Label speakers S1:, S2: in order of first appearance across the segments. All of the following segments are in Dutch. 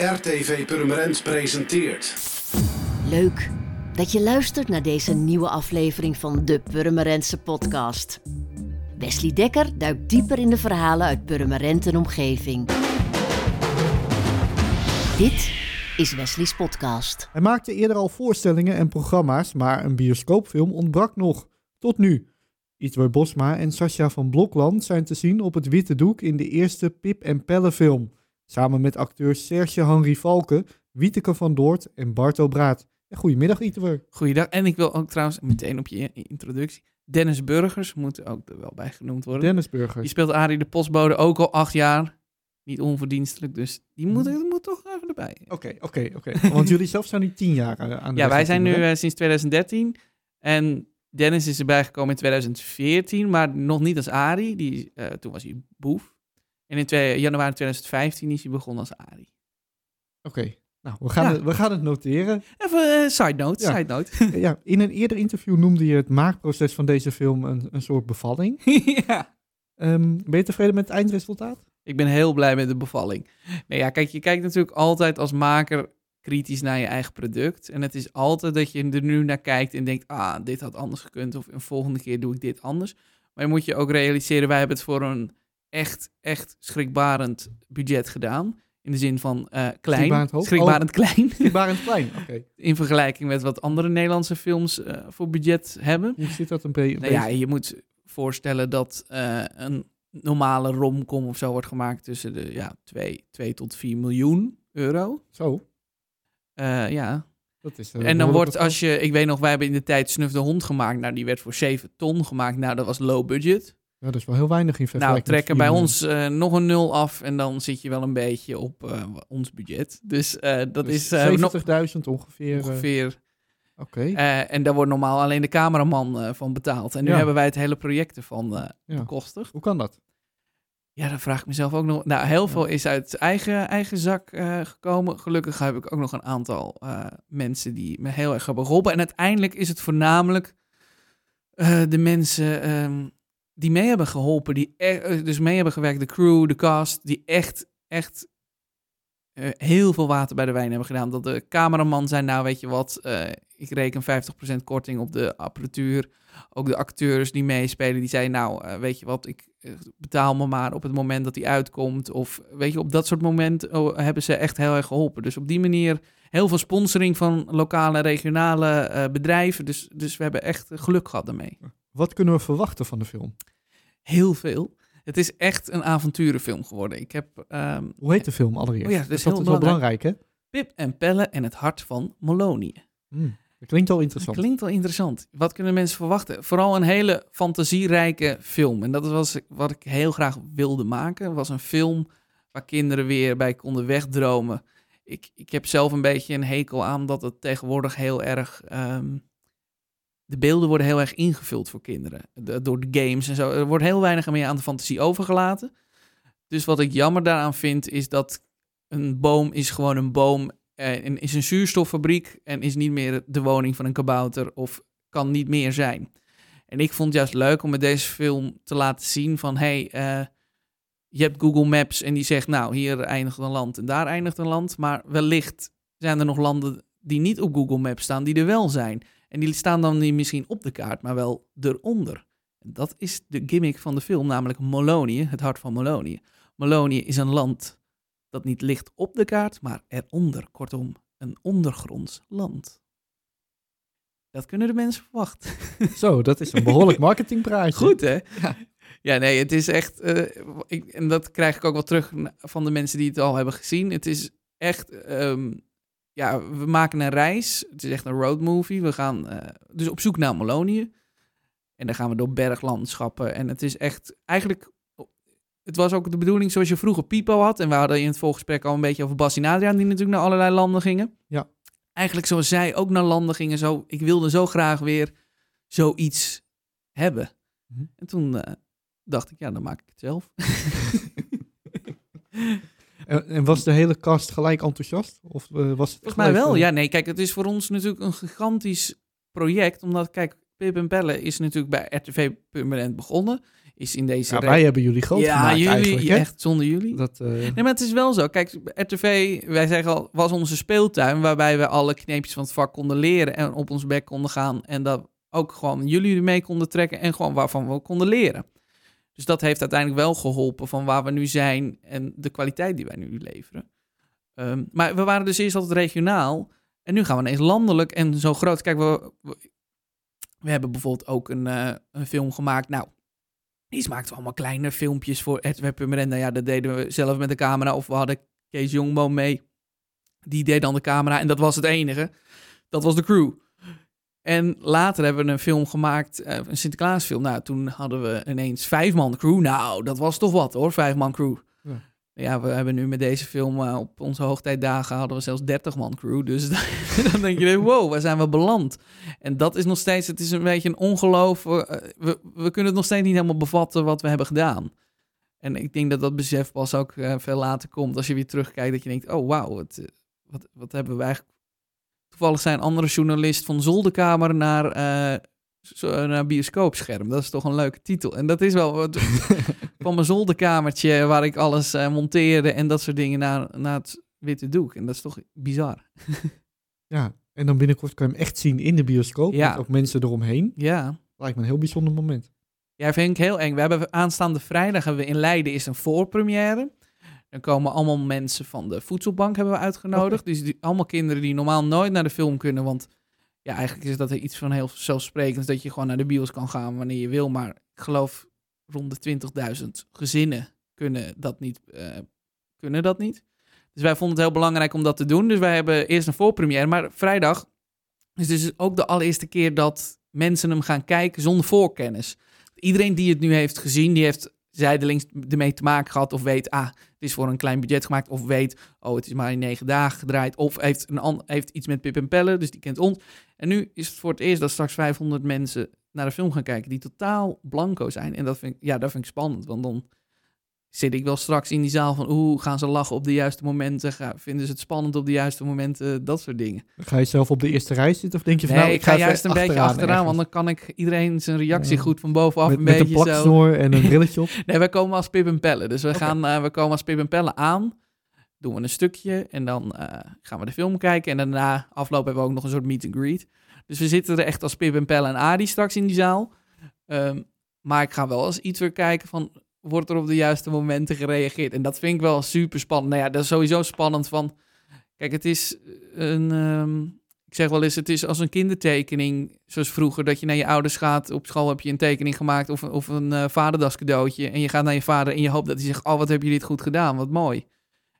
S1: RTV Purmerend presenteert.
S2: Leuk dat je luistert naar deze nieuwe aflevering van de Purmerendse podcast. Wesley Dekker duikt dieper in de verhalen uit Purmerend en omgeving. Dit is Wesley's podcast.
S3: Hij maakte eerder al voorstellingen en programma's, maar een bioscoopfilm ontbrak nog. Tot nu. Itwer Bosma en Sascha van Blokland zijn te zien op het witte doek in de eerste Pip en Pelle film. Samen met acteurs Serge Henry Valken, Wieteke van Doort en Barto Braat. En goedemiddag Itwer.
S4: Goeiedag. En ik wil ook trouwens meteen op je introductie. Dennis Burgers moet ook er wel bij genoemd worden.
S3: Dennis Burgers.
S4: Die speelt Arie de Postbode ook al acht jaar. Niet onverdienstelijk, dus die moet, die moet toch even erbij.
S3: Oké, oké, oké. Want jullie zelf zijn nu tien jaar eh, aan de
S4: Ja, wij zijn nu
S3: hè?
S4: eh, sinds 2013. En Dennis is erbij gekomen in 2014, maar nog niet als Arie. Die, eh, toen was hij boef. En in twee- januari 2015 is hij begonnen als Arie.
S3: Oké. Nou, we gaan,
S4: Ja.
S3: het, we gaan het noteren.
S4: Even eh, side note,
S3: Ja.
S4: side note.
S3: ja, in een eerder interview noemde je het maakproces van deze film een, een soort bevalling.
S4: ja.
S3: Ehm, ben je tevreden met het eindresultaat?
S4: Ik ben heel blij met de bevalling. Nee, ja, kijk, je kijkt natuurlijk altijd als maker kritisch naar je eigen product. En het is altijd dat je er nu naar kijkt en denkt, ah, dit had anders gekund. Of een volgende keer doe ik dit anders. Maar je moet je ook realiseren, wij hebben het voor een echt, echt schrikbarend budget gedaan. In de zin van eh, klein.
S3: Schrikbarend?
S4: Schrikbarend klein.
S3: Schrikbarend klein, oké.
S4: In vergelijking met wat andere Nederlandse films eh, voor budget hebben.
S3: Hoe zit dat een
S4: Nou ja,
S3: beetje?
S4: je moet voorstellen dat eh, een normale romcom of zo wordt gemaakt tussen de ja, 2, 2 tot 4 miljoen euro.
S3: Zo,
S4: ja.
S3: dat is...
S4: En dan wordt, als je, ik weet nog, wij hebben in de tijd Snuf de Hond gemaakt. Nou, die werd voor 7 ton gemaakt. Nou, dat was low budget.
S3: Ja, dat is wel heel weinig in
S4: Nou, trekken bij ons eh, nog een nul af en dan zit je wel een beetje op eh, ons budget. Dus eh, dat is
S3: Dus
S4: nog
S3: 70.000 ongeveer.
S4: ongeveer.
S3: Oké,
S4: en daar wordt normaal alleen de cameraman van betaald. En nu
S3: Ja.
S4: hebben wij het hele project ervan
S3: Ja.
S4: bekostigd.
S3: hoe kan dat?
S4: Ja, dan vraag ik mezelf ook nog. Nou, heel veel is uit eigen, eigen zak gekomen. Gelukkig heb ik ook nog een aantal mensen die me heel erg hebben geholpen. En uiteindelijk is het voornamelijk de mensen ehm, die mee hebben geholpen, die e- eh, dus mee hebben gewerkt, de crew, de cast, die echt, echt eh, heel veel water bij de wijn hebben gedaan. Dat de cameraman zei, nou weet je wat, eh, ik reken 50% korting op de apparatuur. Ook de acteurs die meespelen, die zeiden, nou weet je wat, ik betaal me maar op het moment dat hij uitkomt. Of weet je, op dat soort momenten oh, hebben ze echt heel erg geholpen. Dus op die manier heel veel sponsoring van lokale en regionale bedrijven. Dus, dus we hebben echt geluk gehad daarmee.
S3: Wat kunnen we verwachten van de film?
S4: Heel veel. Het is echt een avonturenfilm geworden. Ik heb ehm,
S3: Hoe heet de film allereerst?
S4: Oh ja, dat is
S3: dat
S4: heel
S3: wel belangrijk, hè?
S4: Pip en Pelle en het hart van Molonië.
S3: Hmm, dat klinkt al
S4: Dat
S3: interessant.
S4: klinkt wel interessant. Wat kunnen mensen verwachten? Vooral een hele fantasierijke film. En dat was wat ik heel graag wilde maken. Het was een film waar kinderen weer bij konden wegdromen. Ik, ik heb zelf een beetje een hekel aan dat het tegenwoordig heel erg... ehm, de beelden worden heel erg ingevuld voor kinderen. De- door de games en zo. Er wordt heel weinig meer aan de fantasie overgelaten. Dus wat ik jammer daaraan vind, is dat een boom is gewoon een boom eh, en is een zuurstoffabriek en is niet meer de woning van een kabouter of kan niet meer zijn. En ik vond het juist leuk om met deze film te laten zien van hey, eh, je hebt Google Maps en die zegt nou hier eindigt een land en daar eindigt een land, maar wellicht zijn er nog landen die niet op Google Maps staan, die er wel zijn. En die staan dan niet misschien op de kaart, maar wel eronder. Dat is de gimmick van de film, namelijk Molonië, het hart van Molonië. Molonië is een land dat niet ligt op de kaart, maar eronder. Kortom, een ondergronds land. Dat kunnen de mensen verwachten.
S3: Zo, dat is een behoorlijk marketingpraatje.
S4: Goed, hè?
S3: Ja.
S4: Ja, nee, het is echt... eh, ik, en dat krijg ik ook wel terug van de mensen die het al hebben gezien. Het is echt... ehm, ja, we maken een reis. Het is echt een roadmovie. We gaan eh, dus op zoek naar Molonië. En dan gaan we door berglandschappen. En het is echt... Eigenlijk... Het was ook de bedoeling zoals je vroeger Pipo had. En we hadden in het voorgesprek al een beetje over Bas en Adriaan... die natuurlijk naar allerlei landen gingen.
S3: Ja.
S4: Eigenlijk zoals zij ook naar landen gingen. Zo, ik wilde zo graag weer zoiets hebben.
S3: Mhm.
S4: En toen eh, dacht ik, ja, dan maak ik het zelf.
S3: En, en was de hele cast gelijk enthousiast? Of eh, was het
S4: Volgens mij wel.
S3: eh,
S4: Ja, nee, kijk, het is voor ons natuurlijk een gigantisch project. Omdat, kijk, Pip en Pelle is natuurlijk bij RTV Permanent begonnen. is in deze...
S3: Ja, wij hebben jullie groot
S4: ja,
S3: gemaakt
S4: jullie,
S3: eigenlijk.
S4: Echt zonder jullie.
S3: Dat, eh,
S4: Nee, maar het is wel zo. Kijk, RTV, wij zeggen al, was onze speeltuin waarbij we alle kneepjes van het vak konden leren en op ons bek konden gaan. En dat ook gewoon jullie mee konden trekken en gewoon waarvan we konden leren. Dus dat heeft uiteindelijk wel geholpen van waar we nu zijn en de kwaliteit die wij nu leveren. Ehm, maar we waren dus eerst altijd regionaal en nu gaan we ineens landelijk en zo groot. Kijk, we, we, hebben bijvoorbeeld ook een, eh, een film gemaakt. Nou, die maakten allemaal kleine filmpjes voor RTV Purmerend. Nou ja, dat deden we zelf met de camera. Of we hadden Kees Jongboom mee. Die deed dan de camera en dat was het enige. Dat was de crew. En later hebben we een film gemaakt, eh, een Sinterklaasfilm. Nou, toen hadden we ineens vijf man crew. Nou, dat was toch wat hoor, vijf man crew.
S3: Ja.
S4: Ja, we hebben nu met deze film eh, op onze hoogtijdagen hadden we zelfs 30 man crew. Dus dan denk je, wow, waar zijn we beland? En dat is nog steeds, het is een beetje een ongeloof. eh, we, we kunnen het nog steeds niet helemaal bevatten wat we hebben gedaan. En ik denk dat dat besef pas ook veel later komt. Als je weer terugkijkt, dat je denkt, oh wauw, wat, wat, wat hebben we eigenlijk... Toevallig zijn andere journalist van zolderkamer naar, eh, zo- naar bioscoopscherm. Dat is toch een leuke titel. En dat is wel wat, van mijn zolderkamertje waar ik alles eh, monteerde en dat soort dingen naar, naar het witte doek. En dat is toch bizar.
S3: ja, en dan binnenkort kan je hem echt zien in de bioscoop.
S4: Ja.
S3: Met ook mensen eromheen.
S4: Ja.
S3: Lijkt me een heel bijzonder moment.
S4: Ja, vind ik heel eng. We hebben aanstaande vrijdag hebben we in Leiden is een voorpremière. Dan komen allemaal mensen van de voedselbank hebben we uitgenodigd. Dus die, allemaal kinderen die normaal nooit naar de film kunnen. Want ja, eigenlijk is dat iets van heel zelfsprekends. Dat je gewoon naar de bios kan gaan wanneer je wil. Maar ik geloof rond de 20.000 gezinnen kunnen dat niet. eh, kunnen dat niet. Dus wij vonden het heel belangrijk om dat te doen. Dus wij hebben eerst een voorpremière. Maar vrijdag is dus ook de allereerste keer dat mensen hem gaan kijken zonder voorkennis. Iedereen die het nu heeft gezien, die heeft zijdelings ermee te maken gehad of weet, ah, het is voor een klein budget gemaakt, of weet, oh, het is maar in negen dagen gedraaid, of heeft, een heeft iets met Pip en Pelle, dus die kent ons. En nu is het voor het eerst dat straks 500 mensen naar de film gaan kijken die totaal blanco zijn. En dat vind ik, ja, dat vind ik spannend, want dan zit ik wel straks in die zaal van, oeh, gaan ze lachen op de juiste momenten, vinden ze het spannend op de juiste momenten, dat soort dingen.
S3: Ga je zelf op de eerste rij zitten of denk je van
S4: Nee,
S3: nou,
S4: ik ga juist een beetje achteraan,
S3: ergens?
S4: want dan kan ik iedereen zijn reactie
S3: Ja.
S4: goed van bovenaf
S3: met,
S4: een
S3: met
S4: beetje
S3: een plaksnoor en een brilletje op.
S4: Nee, wij komen als Pip en Pelle. Dus we, gaan, eh, we komen als Pip en Pelle aan. Doen we een stukje en dan eh, gaan we de film kijken. En daarna, afloop, hebben we ook nog een soort meet and greet. Dus we zitten er echt als Pip en Pelle en Adi straks in die zaal. Ehm, maar ik ga wel eens iets weer kijken van... Wordt er op de juiste momenten gereageerd? En dat vind ik wel super spannend. Nou ja, dat is sowieso spannend van... Kijk, het is een... ehm, ik zeg wel eens, het is als een kindertekening. Zoals vroeger, dat je naar je ouders gaat. Op school heb je een tekening gemaakt of, of een eh vaderdas cadeautje. En je gaat naar je vader en je hoopt dat hij zegt... Oh, wat heb je dit goed gedaan, wat mooi.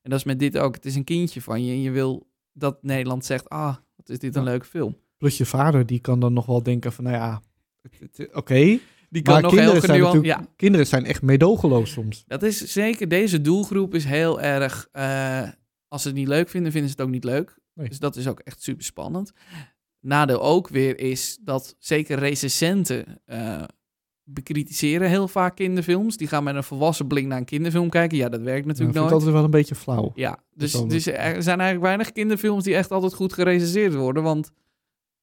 S4: En dat is met dit ook. Het is een kindje van je. En je wil dat Nederland zegt... Ah, wat is dit een
S3: Ja.
S4: leuke film.
S3: Plus je vader, die kan dan nog wel denken van nou ja, oké.
S4: Die kan
S3: Maar
S4: nog heel genuanceerd...
S3: natuurlijk,
S4: Ja,
S3: kinderen zijn echt meedogenloos soms.
S4: dat is zeker... Deze doelgroep is heel erg... eh, als ze het niet leuk vinden, vinden ze het ook niet leuk.
S3: Nee.
S4: Dus dat is ook echt super spannend. Nadeel ook weer is dat zeker recensenten eh, bekritiseren heel vaak kinderfilms. Die gaan met een volwassen blik naar een kinderfilm kijken. Ja, dat werkt
S3: Dat
S4: natuurlijk
S3: vind ik
S4: nooit.
S3: altijd wel een beetje flauw.
S4: Ja, dus, dus er zijn eigenlijk weinig kinderfilms die echt altijd goed gerecenseerd worden. Want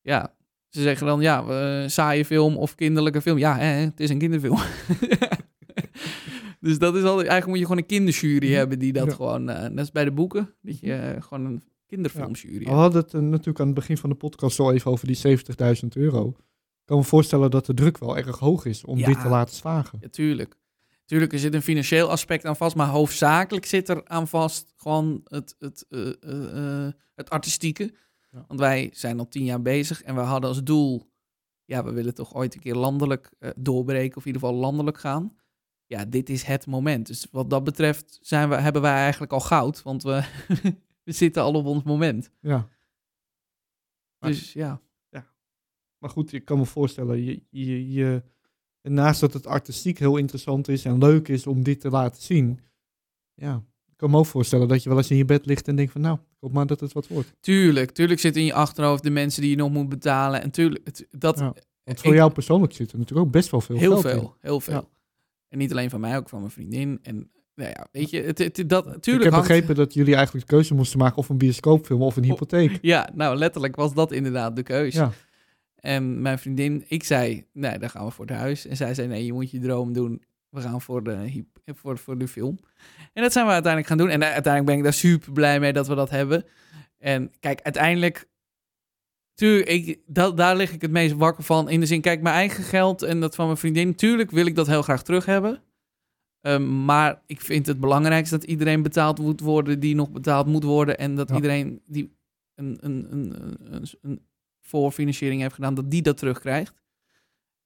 S4: ja, ze zeggen dan ja, saaie film of kinderlijke film. Ja, hè, het is een kinderfilm. dus dat is altijd, eigenlijk moet je gewoon een kinderjury hebben die dat
S3: Ja.
S4: gewoon, eh, net als bij de boeken, dat je eh, gewoon een kinderfilmjury
S3: We
S4: hebt.
S3: hadden het eh, natuurlijk aan het begin van de podcast zo even over die 70.000 euro. Ik kan me voorstellen dat de druk wel erg hoog is om
S4: Ja.
S3: dit te laten slagen.
S4: Ja, tuurlijk. Tuurlijk, er zit een financieel aspect aan vast, maar hoofdzakelijk zit er aan vast gewoon het, het, het artistieke.
S3: Ja.
S4: Want wij zijn al tien jaar bezig en we hadden als doel, ja, we willen toch ooit een keer landelijk eh, doorbreken of in ieder geval landelijk gaan. Ja, dit is het moment. Dus wat dat betreft zijn we, hebben wij eigenlijk al goud, want we, we zitten al op ons moment.
S3: Ja. Maar-
S4: Dus ja,
S3: Maar goed, ik kan me voorstellen, je, je, je, en naast dat het artistiek heel interessant is en leuk is om dit te laten zien, ja, kan me ook voorstellen dat je wel eens in je bed ligt en denkt van nou, ik hoop maar dat het wat wordt.
S4: tuurlijk, tuurlijk zit in je achterhoofd de mensen die je nog moet betalen. En tuurlijk, dat,
S3: Ja. Want voor
S4: Ik-
S3: jou persoonlijk zit er natuurlijk ook best wel veel
S4: heel
S3: geld
S4: veel,
S3: in.
S4: heel veel.
S3: Ja.
S4: En niet alleen van mij, ook van mijn vriendin. En nou ja, weet je, het, het, dat,
S3: Ik
S4: tuurlijk
S3: heb
S4: hangt-
S3: begrepen dat jullie eigenlijk de keuze moesten maken of een bioscoopfilm of een
S4: Oh,
S3: hypotheek.
S4: Ja, nou letterlijk was dat inderdaad de keuze.
S3: Ja.
S4: En mijn vriendin, ik zei, nee, dan gaan we voor het huis. En zij zei, nee, je moet je droom doen. We gaan voor de, voor, voor de film. En dat zijn we uiteindelijk gaan doen. En uiteindelijk ben ik daar super blij mee dat we dat hebben. En kijk, uiteindelijk... Tuurlijk, ik, dat, daar lig ik het meest wakker van. In de zin, kijk, mijn eigen geld en dat van mijn vriendin. Tuurlijk wil ik dat heel graag terug hebben. Ehm, maar ik vind het belangrijkste dat iedereen betaald moet worden die nog betaald moet worden. En dat
S3: Ja.
S4: iedereen die een, een, een, een, een voorfinanciering heeft gedaan, dat die dat terugkrijgt.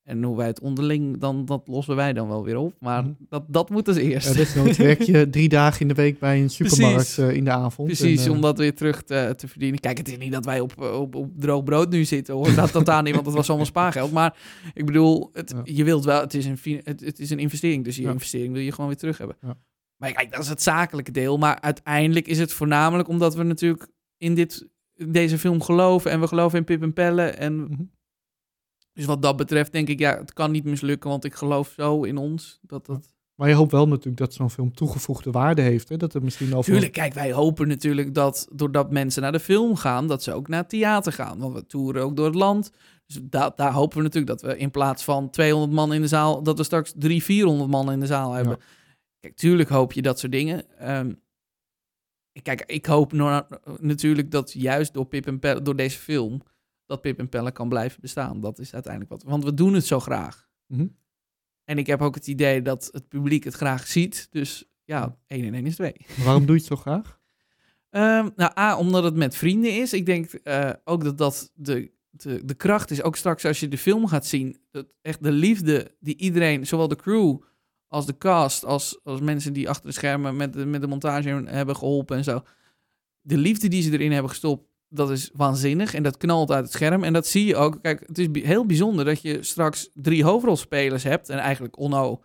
S4: En hoe wij het onderling, dan, dat lossen wij dan wel weer op. Maar
S3: Mhm.
S4: dat, dat moet als eerst.
S3: Ja, desnoods werk je drie dagen in de week bij een supermarkt eh, in de avond.
S4: Precies,
S3: En, eh,
S4: om dat weer terug te, te verdienen. Kijk, het is niet dat wij op, op, op droog brood nu zitten, hoor. Dat totaal niet, want dat was allemaal spaargeld. Maar ik bedoel, het,
S3: Ja.
S4: je wilt wel, het is, een, het, het is een investering. Dus je
S3: Ja.
S4: investering wil je gewoon weer terug hebben. Maar kijk, dat is het zakelijke deel. Maar uiteindelijk is het voornamelijk omdat we natuurlijk in dit, deze film geloven. En we geloven in Pip en Pelle. En
S3: Mhm.
S4: Dus wat dat betreft denk ik, ja, het kan niet mislukken. Want ik geloof zo in ons. Dat dat...
S3: Maar je hoopt wel natuurlijk dat zo'n film toegevoegde waarde heeft. Hè? Dat er misschien al
S4: Tuurlijk, kijk, wij hopen natuurlijk dat doordat mensen naar de film gaan, dat ze ook naar het theater gaan. Want we toeren ook door het land. Dus da- daar hopen we natuurlijk dat we in plaats van 200 man in de zaal, dat we straks 300, 400 man in de zaal hebben. Kijk, tuurlijk hoop je dat soort dingen. Ehm, kijk, ik hoop natuurlijk dat juist door Pip en door deze film, dat Pip en Pelle kan blijven bestaan. Dat is uiteindelijk wat. Want we doen het zo graag.
S3: Mhm.
S4: En ik heb ook het idee dat het publiek het graag ziet. Dus ja, 1 en 1 is 2.
S3: Maar Waarom doe je het zo graag?
S4: Ehm, nou, A, omdat het met vrienden is. Ik denk eh, ook dat dat de, de, de kracht is. Ook straks als je de film gaat zien. Dat echt de liefde die iedereen, zowel de crew als de cast, als, als mensen die achter de schermen met de, met de montage hebben geholpen en zo. De liefde die ze erin hebben gestopt, dat is waanzinnig. En dat knalt uit het scherm. En dat zie je ook. Kijk, het is heel bijzonder dat je straks drie hoofdrolspelers hebt. En eigenlijk Onno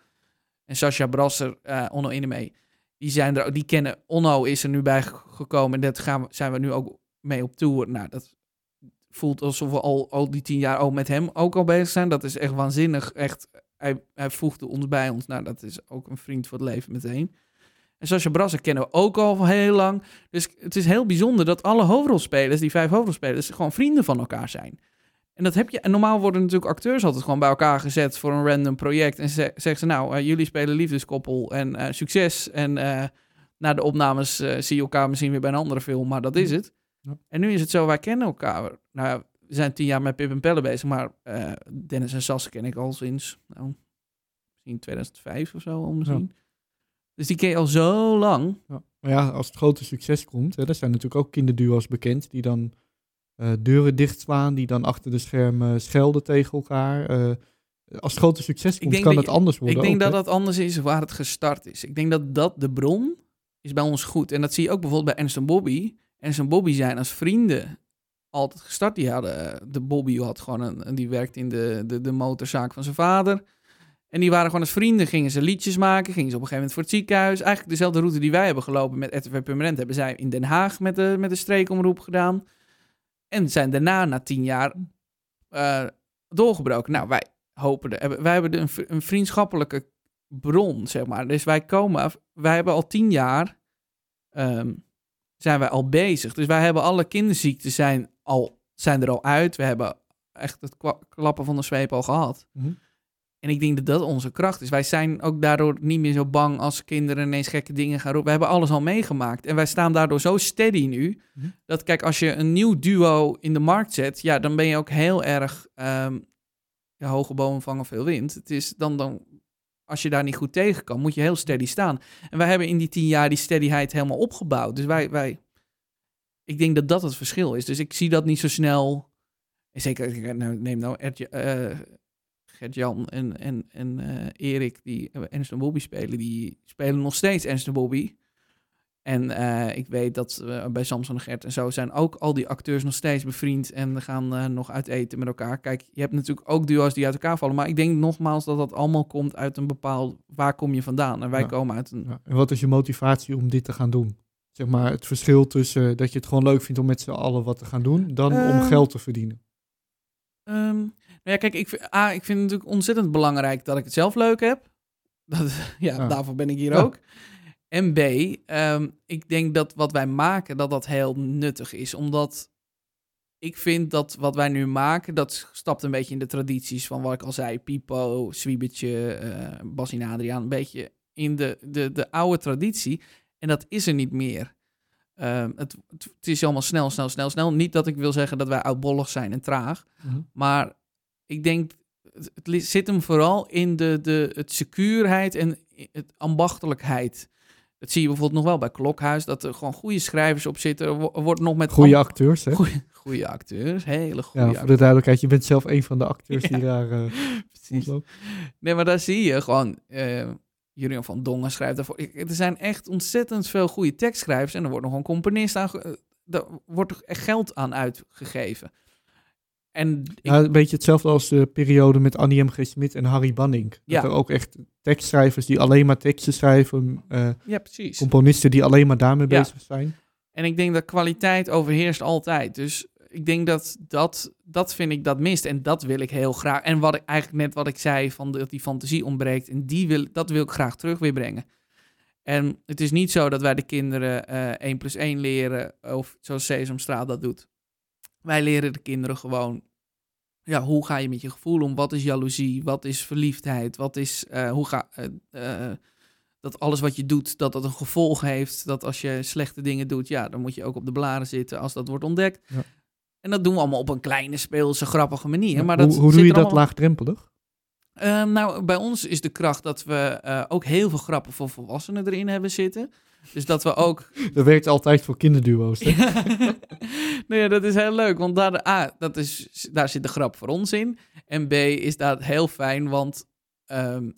S4: en Sascha Brasser, eh Onno Innemee. Die, zijn er, die kennen, Onno is er nu bij ge- gekomen. En dat gaan we, zijn we nu ook mee op tour. Nou, dat voelt alsof we al, al die tien jaar ook met hem ook al bezig zijn. Dat is echt waanzinnig. Echt, hij, hij voegde ons bij ons. Nou, dat is ook een vriend voor het leven meteen. En Sascha Brasser kennen we ook al heel lang. Dus het is heel bijzonder dat alle hoofdrolspelers, die vijf hoofdrolspelers, gewoon vrienden van elkaar zijn. En dat heb je. En normaal worden natuurlijk acteurs altijd gewoon bij elkaar gezet voor een random project. En ze, zeggen ze, nou, eh, jullie spelen liefdeskoppel en eh, succes. En eh, na de opnames zie je elkaar misschien weer bij een andere film, maar dat is het.
S3: Ja.
S4: En nu is het zo, wij kennen elkaar. Nou, ja, we zijn tien jaar met Pip en Pelle bezig, maar Dennis en Sasse ken ik al sinds, nou, misschien 2005 of zo misschien. Dus die ken je al zo lang.
S3: Ja. Maar ja, als het grote succes komt, hè, er zijn natuurlijk ook kinderduo's bekend die dan eh, deuren dichtslaan, die dan achter de schermen schelden tegen elkaar. Eh, als het grote succes komt, kan het anders worden.
S4: Ik denk
S3: ook,
S4: dat
S3: hè?
S4: dat anders is waar het gestart is. Ik denk dat dat de bron is bij ons goed. En dat zie je ook bijvoorbeeld bij Ernst en Bobby. Ernst en Bobby zijn als vrienden altijd gestart. Die hadden, eh, de Bobby had gewoon een, die werkte in de, de, de motorzaak van zijn vader. En die waren gewoon als vrienden, gingen ze liedjes maken, gingen ze op een gegeven moment voor het ziekenhuis. Eigenlijk dezelfde route die wij hebben gelopen met RTV Permanent, hebben zij in Den Haag met de, met de streekomroep gedaan. En zijn daarna, na tien jaar, eh, doorgebroken. Nou, wij hopen, de, wij hebben een, vriendschappelijke bron, zeg maar. Dus wij komen, wij hebben al tien jaar, ehm, zijn wij al bezig. Dus wij hebben alle kinderziekten zijn, al, zijn er al uit. We hebben echt het klappen van de zweep al gehad.
S3: Mhm.
S4: En ik denk dat dat onze kracht is. Wij zijn ook daardoor niet meer zo bang als kinderen ineens gekke dingen gaan roepen. We hebben alles al meegemaakt. En wij staan daardoor zo steady nu.
S3: Mhm.
S4: Dat kijk, als je een nieuw duo in de markt zet, ja, dan ben je ook heel erg ehm, ja, hoge bomen vangen veel wind. Het is dan, dan, als je daar niet goed tegen kan, moet je heel steady staan. En wij hebben in die tien jaar die steadyheid helemaal opgebouwd. Dus wij, wij, ik denk dat dat het verschil is. Dus ik zie dat niet zo snel. En zeker, nou, neem nou Ertje, eh, Gert-Jan en, en, en eh, Erik, die Ernst en Bobby spelen, die spelen nog steeds Ernst en Bobby. En eh, ik weet dat eh, bij Samson en Gert en zo zijn ook al die acteurs nog steeds bevriend en gaan nog uit eten met elkaar. Kijk, je hebt natuurlijk ook duo's die uit elkaar vallen, maar ik denk nogmaals dat dat allemaal komt uit een bepaald, waar kom je vandaan? En wij
S3: Ja.
S4: komen uit een...
S3: Ja, En wat is je motivatie om dit te gaan doen? Zeg maar het verschil tussen dat je het gewoon leuk vindt om met z'n allen wat te gaan doen, dan om
S4: Ehm,
S3: geld te verdienen.
S4: Nou ja, kijk, ik, ik vind het natuurlijk ontzettend belangrijk dat ik het zelf leuk heb. Dat, ja,
S3: Ja.
S4: daarvoor ben ik hier
S3: Ja.
S4: ook. En B, ehm, ik denk dat wat wij maken, dat dat heel nuttig is. Omdat ik vind dat wat wij nu maken, dat stapt een beetje in de tradities van wat ik al zei. Pipo, Swiebetje, eh Bas en Adriaan. Een beetje in de, de, de oude traditie. En dat is er niet meer. Ehm, het, het, het is allemaal snel, snel, snel, snel. Niet dat ik wil zeggen dat wij oudbollig zijn en traag.
S3: Mhm.
S4: Maar ik denk, het, zit hem vooral in de, de het secuurheid en het ambachtelijkheid. Dat zie je bijvoorbeeld nog wel bij Klokhuis, dat er gewoon goede schrijvers op zitten. Er wo- wordt nog met
S3: Goede acteurs, hè?
S4: goeie, goede acteurs, hele goede
S3: Ja, voor de duidelijkheid, je bent zelf een van de acteurs
S4: Ja.
S3: die daar eh
S4: Precies. Nee, maar daar zie je gewoon. Julian van Dongen schrijft daarvoor. Er zijn echt ontzettend veel goede tekstschrijvers. En er wordt nog een componist aan. eh, Daar wordt er echt geld aan uitgegeven. En ik,
S3: Ja, een beetje hetzelfde als de periode met Annie M. G. Smit en Harry Banning. Dat
S4: Ja.
S3: er ook echt tekstschrijvers die alleen maar teksten schrijven, eh,
S4: ja, precies.
S3: componisten die alleen maar daarmee
S4: Ja.
S3: bezig zijn.
S4: En ik denk dat kwaliteit overheerst altijd. Dus ik denk dat dat, dat vind ik dat mist. En dat wil ik heel graag. En wat ik eigenlijk net wat ik zei, van dat die fantasie ontbreekt. En die wil, dat wil ik graag terug weer brengen. En het is niet zo dat wij de kinderen eh 1 plus 1 leren. Of zoals Sesamstraat dat doet. Wij leren de kinderen gewoon... Ja, hoe ga je met je gevoel om? Wat is jaloezie? Wat is verliefdheid? Wat is... eh, hoe ga... eh, eh, dat alles wat je doet, dat dat een gevolg heeft. Dat als je slechte dingen doet, ja, dan moet je ook op de blaren zitten als dat wordt ontdekt.
S3: Ja.
S4: En dat doen we allemaal op een kleine, speelse, grappige manier.
S3: Ja,
S4: maar
S3: hoe
S4: dat
S3: hoe doe
S4: zit
S3: je dat
S4: allemaal-
S3: laagdrempelig?
S4: Ehm, nou, bij ons is de kracht dat we ook heel veel grappen voor volwassenen erin hebben zitten. Dus dat we ook
S3: Dat werkt altijd voor kinderduo's. Hè?
S4: nou ja, dat is heel leuk, want daar, A, dat is, daar zit de grap voor ons in. En B is dat heel fijn, want ehm,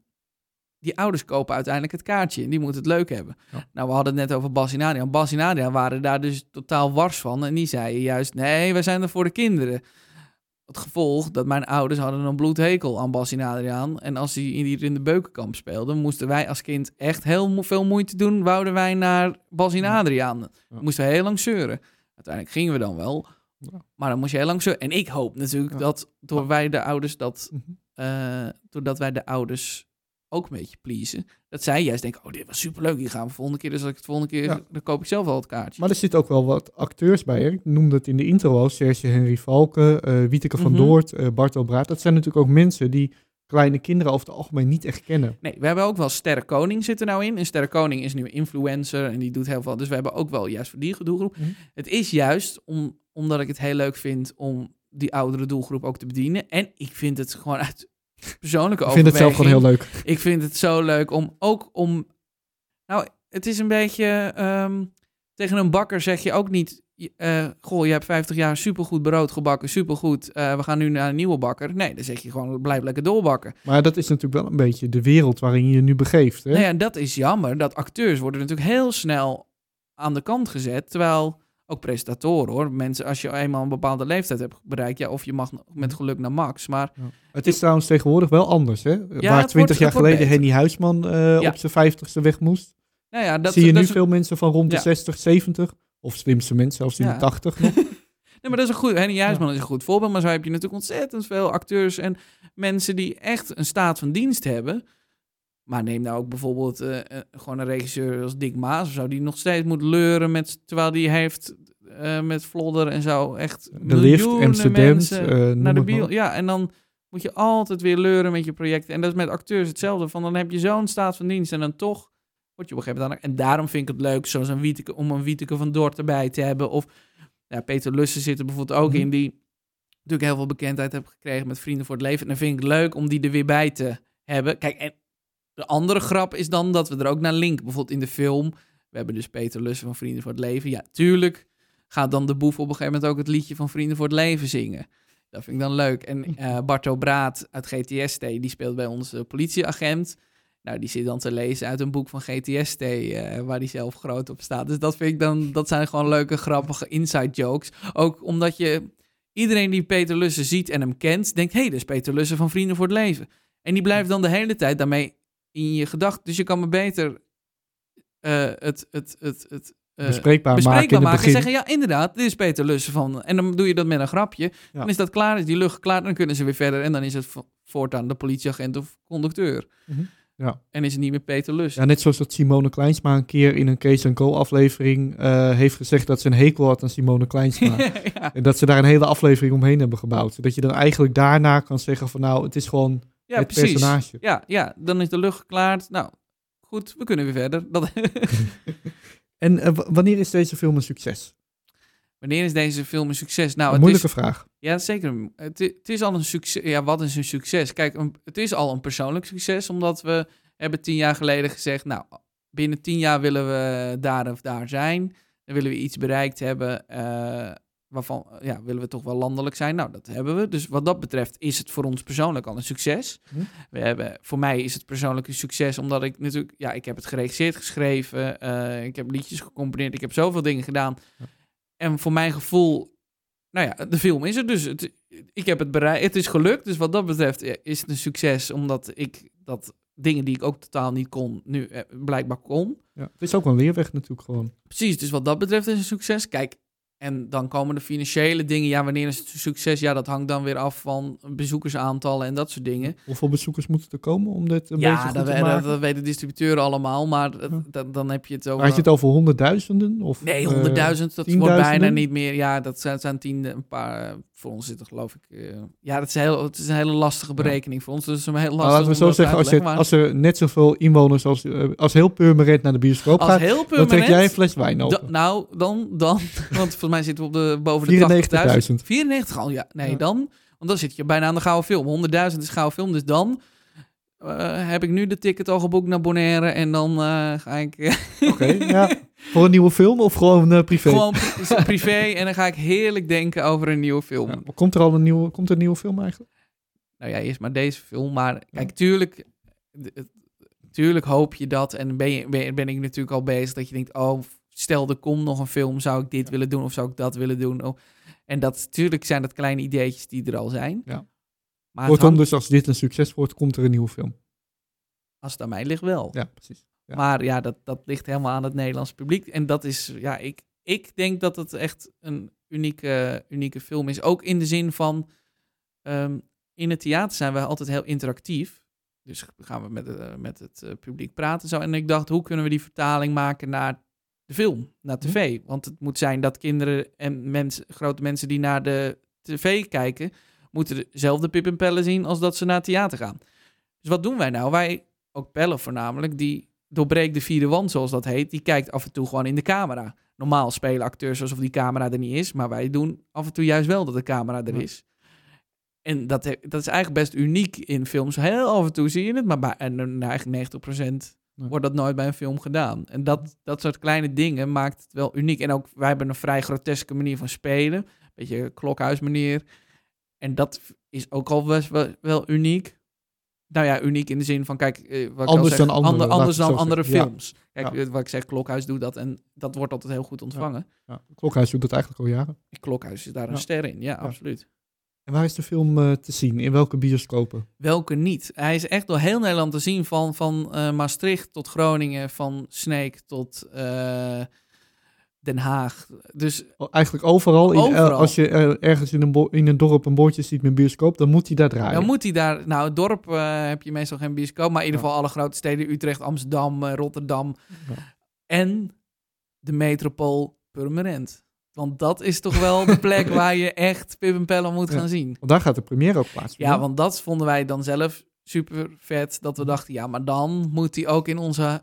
S4: die ouders kopen uiteindelijk het kaartje en die moeten het leuk hebben.
S3: Ja.
S4: Nou, we hadden het net over Bas en Adriaan. Bas en Adriaan waren daar dus totaal wars van en die zeiden juist, nee, wij zijn er voor de kinderen. Het gevolg dat mijn ouders hadden een bloedhekel aan Bas en Adriaan. En als die hier in de beukenkamp speelden, moesten wij als kind echt heel veel moeite doen. Wouden wij naar Bas en. Adriaan.
S3: Ja.
S4: Moesten we heel lang zeuren. Uiteindelijk gingen we dan wel.
S3: Ja.
S4: Maar dan moest je heel lang zeuren. En ik hoop natuurlijk
S3: Ja.
S4: dat door wij de ouders dat...
S3: Mhm.
S4: eh, doordat wij de ouders ook een beetje pleasen. Dat zij juist denken, oh, dit was superleuk. Hier gaan we volgende keer. Dus als ik het volgende keer...
S3: Ja.
S4: Dan koop ik zelf wel het kaartje.
S3: Maar er zitten ook wel wat acteurs bij. Hè? Ik noemde het in de intro al. Serge Henry Valken, eh Wieteke van
S4: Mhm.
S3: Doort, eh Bartel Braat. Dat zijn natuurlijk ook mensen die kleine kinderen over het algemeen niet echt kennen.
S4: Nee, we hebben ook wel Sterre Koning zit er nou in. En Sterre Koning is nu een influencer en die doet heel veel. Dus we hebben ook wel juist voor die doelgroep.
S3: Mhm.
S4: Het is juist om, omdat ik het heel leuk vind om die oudere doelgroep ook te bedienen. En ik vind het gewoon uit persoonlijke
S3: Ik vind het zelf gewoon heel leuk.
S4: Ik vind het zo leuk om ook om. Nou, het is een beetje. ehm, tegen een bakker zeg je ook niet. eh goh, je hebt 50 jaar supergoed brood gebakken, supergoed. eh we gaan nu naar een nieuwe bakker. Nee, dan zeg je gewoon, blijf lekker doorbakken.
S3: Maar dat is natuurlijk wel een beetje de wereld waarin je je nu begeeft. Hè?
S4: Nou ja, dat is jammer. Dat acteurs worden natuurlijk heel snel aan de kant gezet. Terwijl ook presentatoren hoor. Mensen, als je eenmaal een bepaalde leeftijd hebt bereikt, ja, of je mag met geluk naar Max. Maar
S3: Het is trouwens tegenwoordig wel anders. Hè? Waar
S4: het
S3: 20
S4: wordt-
S3: jaar geleden
S4: beter.
S3: Henny Huisman eh,
S4: Ja.
S3: op zijn 50ste weg moest.
S4: nou ja, dat
S3: zie je
S4: dat
S3: nu
S4: is-
S3: veel mensen van rond de
S4: Ja.
S3: 60, 70. Of slimste mensen, zelfs in
S4: Ja.
S3: de 80 nog.
S4: Nee, maar dat is een goed. Henny Juisman is een goed voorbeeld. Maar zo heb je natuurlijk ontzettend veel acteurs en mensen die echt een staat van dienst hebben. Maar neem nou ook bijvoorbeeld eh, eh, gewoon een regisseur als Dick Maas of zo, die nog steeds moet leuren met terwijl die heeft eh, met Vlodder en zo echt
S3: De Lift, Amsterdam,
S4: mensen
S3: noem
S4: naar de biel. Ja, en dan moet je altijd weer leuren met je projecten. En dat is met acteurs hetzelfde. Van dan heb je zo'n staat van dienst en dan toch word je op een gegeven moment aan- En daarom vind ik het leuk, zoals een Wieteke, om een Wieteke van Dort erbij te hebben. Of ja, Peter Lussen zit er bijvoorbeeld ook
S3: Mhm.
S4: in, die natuurlijk heel veel bekendheid heeft gekregen met Vrienden voor het Leven. En dan vind ik het leuk om die er weer bij te hebben. Kijk, en de andere grap is dan dat we er ook naar linken. Bijvoorbeeld in de film. We hebben dus Peter Lussen van Vrienden voor het Leven. Ja, tuurlijk gaat dan de boef op een gegeven moment ook het liedje van Vrienden voor het Leven zingen. Dat vind ik dan leuk. En eh Barto Braat uit GTST, die speelt bij ons eh, politieagent. Nou, die zit dan te lezen uit een boek van GTST, eh, waar die zelf groot op staat. Dus dat vind ik dan, dat zijn gewoon leuke, grappige inside jokes. Ook omdat je, iedereen die Peter Lussen ziet en hem kent, denkt, hé, hey, dat is Peter Lussen van Vrienden voor het Leven. En die blijft dan de hele tijd daarmee in je gedachten. Dus je kan me beter eh, het, het, het, het eh,
S3: bespreekbaar, maken
S4: bespreekbaar en zeggen, ja, inderdaad, dit is Peter Lussen van... En dan doe je dat met een grapje.
S3: Ja.
S4: Dan is dat klaar, is die lucht klaar, dan kunnen ze weer verder. En dan is het vo- voortaan de politieagent of conducteur.
S3: Mhm. Ja.
S4: En is het niet meer Peter Lust.
S3: Ja, net zoals dat Simone Kleinsma een keer in een Kees Co aflevering eh, heeft gezegd dat ze een hekel had aan Simone Kleinsma.
S4: ja.
S3: en dat ze daar een hele aflevering omheen hebben gebouwd. Zodat je dan eigenlijk daarna kan zeggen van nou, het is gewoon
S4: Ja,
S3: het
S4: precies.
S3: personage.
S4: Ja, ja, dan is de lucht geklaard. Nou, goed, we kunnen weer verder. Dat,
S3: En eh, wanneer is deze film een succes?
S4: wanneer is deze film een succes? Nou,
S3: een
S4: het
S3: moeilijke
S4: is,
S3: vraag.
S4: ja, zeker. Het, het is al een succes. Ja, wat is een succes? Kijk, een- het is al een persoonlijk succes, omdat we hebben tien jaar geleden gezegd, nou, binnen tien jaar willen we daar of daar zijn. Dan willen we iets bereikt hebben eh, waarvan, ja, willen we toch wel landelijk zijn. Nou, dat hebben we. Dus wat dat betreft is het voor ons persoonlijk al een succes.
S3: Hm.
S4: We hebben, voor mij is het persoonlijk een succes, omdat ik natuurlijk, ja, ik heb het geregisseerd, geschreven, eh, ik heb liedjes gecomponeerd, ik heb zoveel dingen gedaan.
S3: Ja.
S4: En voor mijn gevoel, nou ja, de film is er dus. Het, ik heb het bereikt, het is gelukt. Dus wat dat betreft eh, is het een succes, omdat ik dat dingen die ik ook totaal niet kon, nu eh, blijkbaar kon.
S3: Ja. Het is ook een leerweg natuurlijk gewoon.
S4: Precies, dus wat dat betreft is het een succes. Kijk, en dan komen de financiële dingen. Ja, wanneer is het succes? Ja, dat hangt dan weer af van bezoekersaantallen en dat soort dingen.
S3: Hoeveel bezoekers moeten er komen om dit een
S4: ja,
S3: beetje goed
S4: dat,
S3: te
S4: we-
S3: maken?
S4: dat, dat weten distributeuren allemaal, maar dan heb je het over...
S3: Had je het over honderdduizenden? Of,
S4: Nee,
S3: eh,
S4: honderdduizend, dat wordt bijna niet meer. Ja, dat zijn, zijn tiende, een paar. Voor ons zit er geloof ik... eh, ja, dat is, heel, het is een hele lastige berekening voor ons. Dus een heel
S3: Nou,
S4: lastig
S3: laten we zo zeggen, als, je, als er net zoveel inwoners als, eh, als heel Purmerend naar de bioscoop
S4: als
S3: gaat,
S4: heel
S3: dan trek jij een fles wijn open.
S4: nou, dan, dan, want volgens mij zitten we op de, boven de
S3: 94.000.
S4: 80.000. 94 al, ja. Nee,
S3: Ja.
S4: dan, want dan zit je bijna aan de gouden film. 100.000 is gouden film, dus dan eh, heb ik nu de ticket al geboekt naar Bonaire en dan ga ik
S3: Oké, ja. Voor een nieuwe film of gewoon eh, privé?
S4: gewoon pri- privé en dan ga ik heerlijk denken over een nieuwe film.
S3: Ja, komt er al een nieuwe, komt er een nieuwe film eigenlijk?
S4: Nou ja, eerst maar deze film, maar kijk, tuurlijk, tuurlijk hoop je dat en ben, je, ben, ik natuurlijk al bezig dat je denkt, oh, stel er komt nog een film, zou ik dit willen doen of zou ik dat willen doen? Oh, en dat, natuurlijk zijn dat kleine ideetjes die er al zijn.
S3: Ja.
S4: Maar
S3: Kortom,
S4: hangt-
S3: dus als dit een succes wordt, komt er een nieuwe film.
S4: als het aan mij ligt wel.
S3: Ja, precies. Ja.
S4: Maar ja, dat, dat ligt helemaal aan het Nederlands publiek. En dat is, ja, ik, ik denk dat het echt een unieke, unieke film is. Ook in de zin van, ehm, in het theater zijn we altijd heel interactief. Dus gaan we met, eh, met het eh, publiek praten. Zo. En ik dacht, hoe kunnen we die vertaling maken naar de film, naar tv? Want het moet zijn dat kinderen en mensen, grote mensen die naar de tv kijken, moeten dezelfde Pip en Pellen zien als dat ze naar het theater gaan. Dus wat doen wij nou? Wij, ook Pellen voornamelijk, die doorbreekt de vierde wand, zoals dat heet. Die kijkt af en toe gewoon in de camera. Normaal spelen acteurs alsof die camera er niet is, maar wij doen af en toe juist wel dat de camera er is. En dat, dat is eigenlijk best uniek in films. Heel af en toe zie je het, maar bij, en eigenlijk 90%
S3: Ja.
S4: wordt dat nooit bij een film gedaan. En dat, dat soort kleine dingen maakt het wel uniek. En ook wij hebben een vrij groteske manier van spelen. Beetje klokhuismanier. En dat is ook al best wel, wel uniek. Nou ja, uniek in de zin van, kijk, eh, wat ik al
S3: Anders
S4: zeg,
S3: dan andere,
S4: ander-
S3: laat
S4: anders
S3: ik
S4: dan andere.
S3: Ja.
S4: films. Kijk,
S3: Ja.
S4: eh, wat ik zeg, Klokhuis doet dat en dat wordt altijd heel goed ontvangen.
S3: Ja, Klokhuis doet dat eigenlijk al jaren.
S4: Klokhuis is daar een ster in, ja, absoluut.
S3: En waar is de film eh, te zien? In welke bioscopen?
S4: Welke niet? Hij is echt door heel Nederland te zien, van, van Maastricht tot Groningen, van Sneek tot Den Haag. Dus
S3: Eigenlijk overal. In, eh,
S4: Overal.
S3: als je eh, ergens in een, in een dorp een bordje ziet met bioscoop, dan moet hij daar draaien.
S4: dan moet hij daar... Nou, het dorp eh, heb je meestal geen bioscoop, maar in ieder
S3: Ja.
S4: geval alle grote steden, Utrecht, Amsterdam, Rotterdam.
S3: Ja.
S4: En de metropool Purmerend. Want dat is toch wel de plek waar je echt Pip en Pellen moet
S3: Ja.
S4: gaan zien.
S3: Want daar gaat de première ook plaatsvinden.
S4: Ja, want dat vonden wij dan zelf super vet. Dat we dachten, ja, maar dan moet hij ook in onze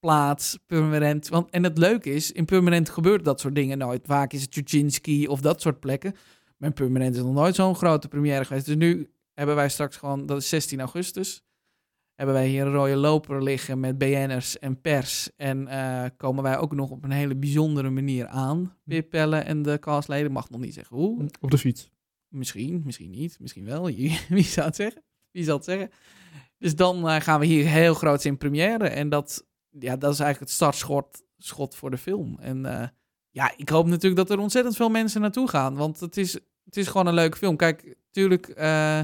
S4: thuisplaats Purmerend. Want, en het leuke is, in Purmerend gebeurt dat soort dingen nooit. Vaak is het Tuchinski of dat soort plekken. Maar in Purmerend is nog nooit zo'n grote première geweest. Dus nu hebben wij straks gewoon, dat is 16 augustus, hebben wij hier een rode loper liggen met BN'ers en pers. En eh, komen wij ook nog op een hele bijzondere manier aan. Pip Pellen en de castleden, mag nog niet zeggen hoe.
S3: Op de fiets.
S4: Misschien, misschien niet, misschien wel. Wie zou het zeggen? Wie zal het zeggen? Dus dan eh, gaan we hier heel groot in première. En dat, ja, dat is eigenlijk het startschot schot voor de film. En eh, ja, ik hoop natuurlijk dat er ontzettend veel mensen naartoe gaan. Want het is, het is gewoon een leuke film. Kijk, tuurlijk, eh,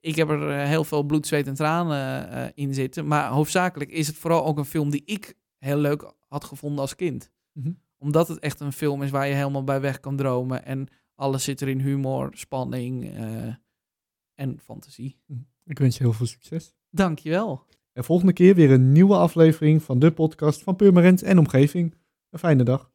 S4: ik heb er eh, heel veel bloed, zweet en tranen in zitten. Maar hoofdzakelijk is het vooral ook een film die ik heel leuk had gevonden als kind.
S3: Mhm.
S4: Omdat het echt een film is waar je helemaal bij weg kan dromen. En alles zit er in humor, spanning en fantasie.
S3: Ik wens je heel veel succes.
S4: Dankjewel.
S3: En volgende keer weer een nieuwe aflevering van de podcast van Purmerend en Omgeving. Een fijne dag.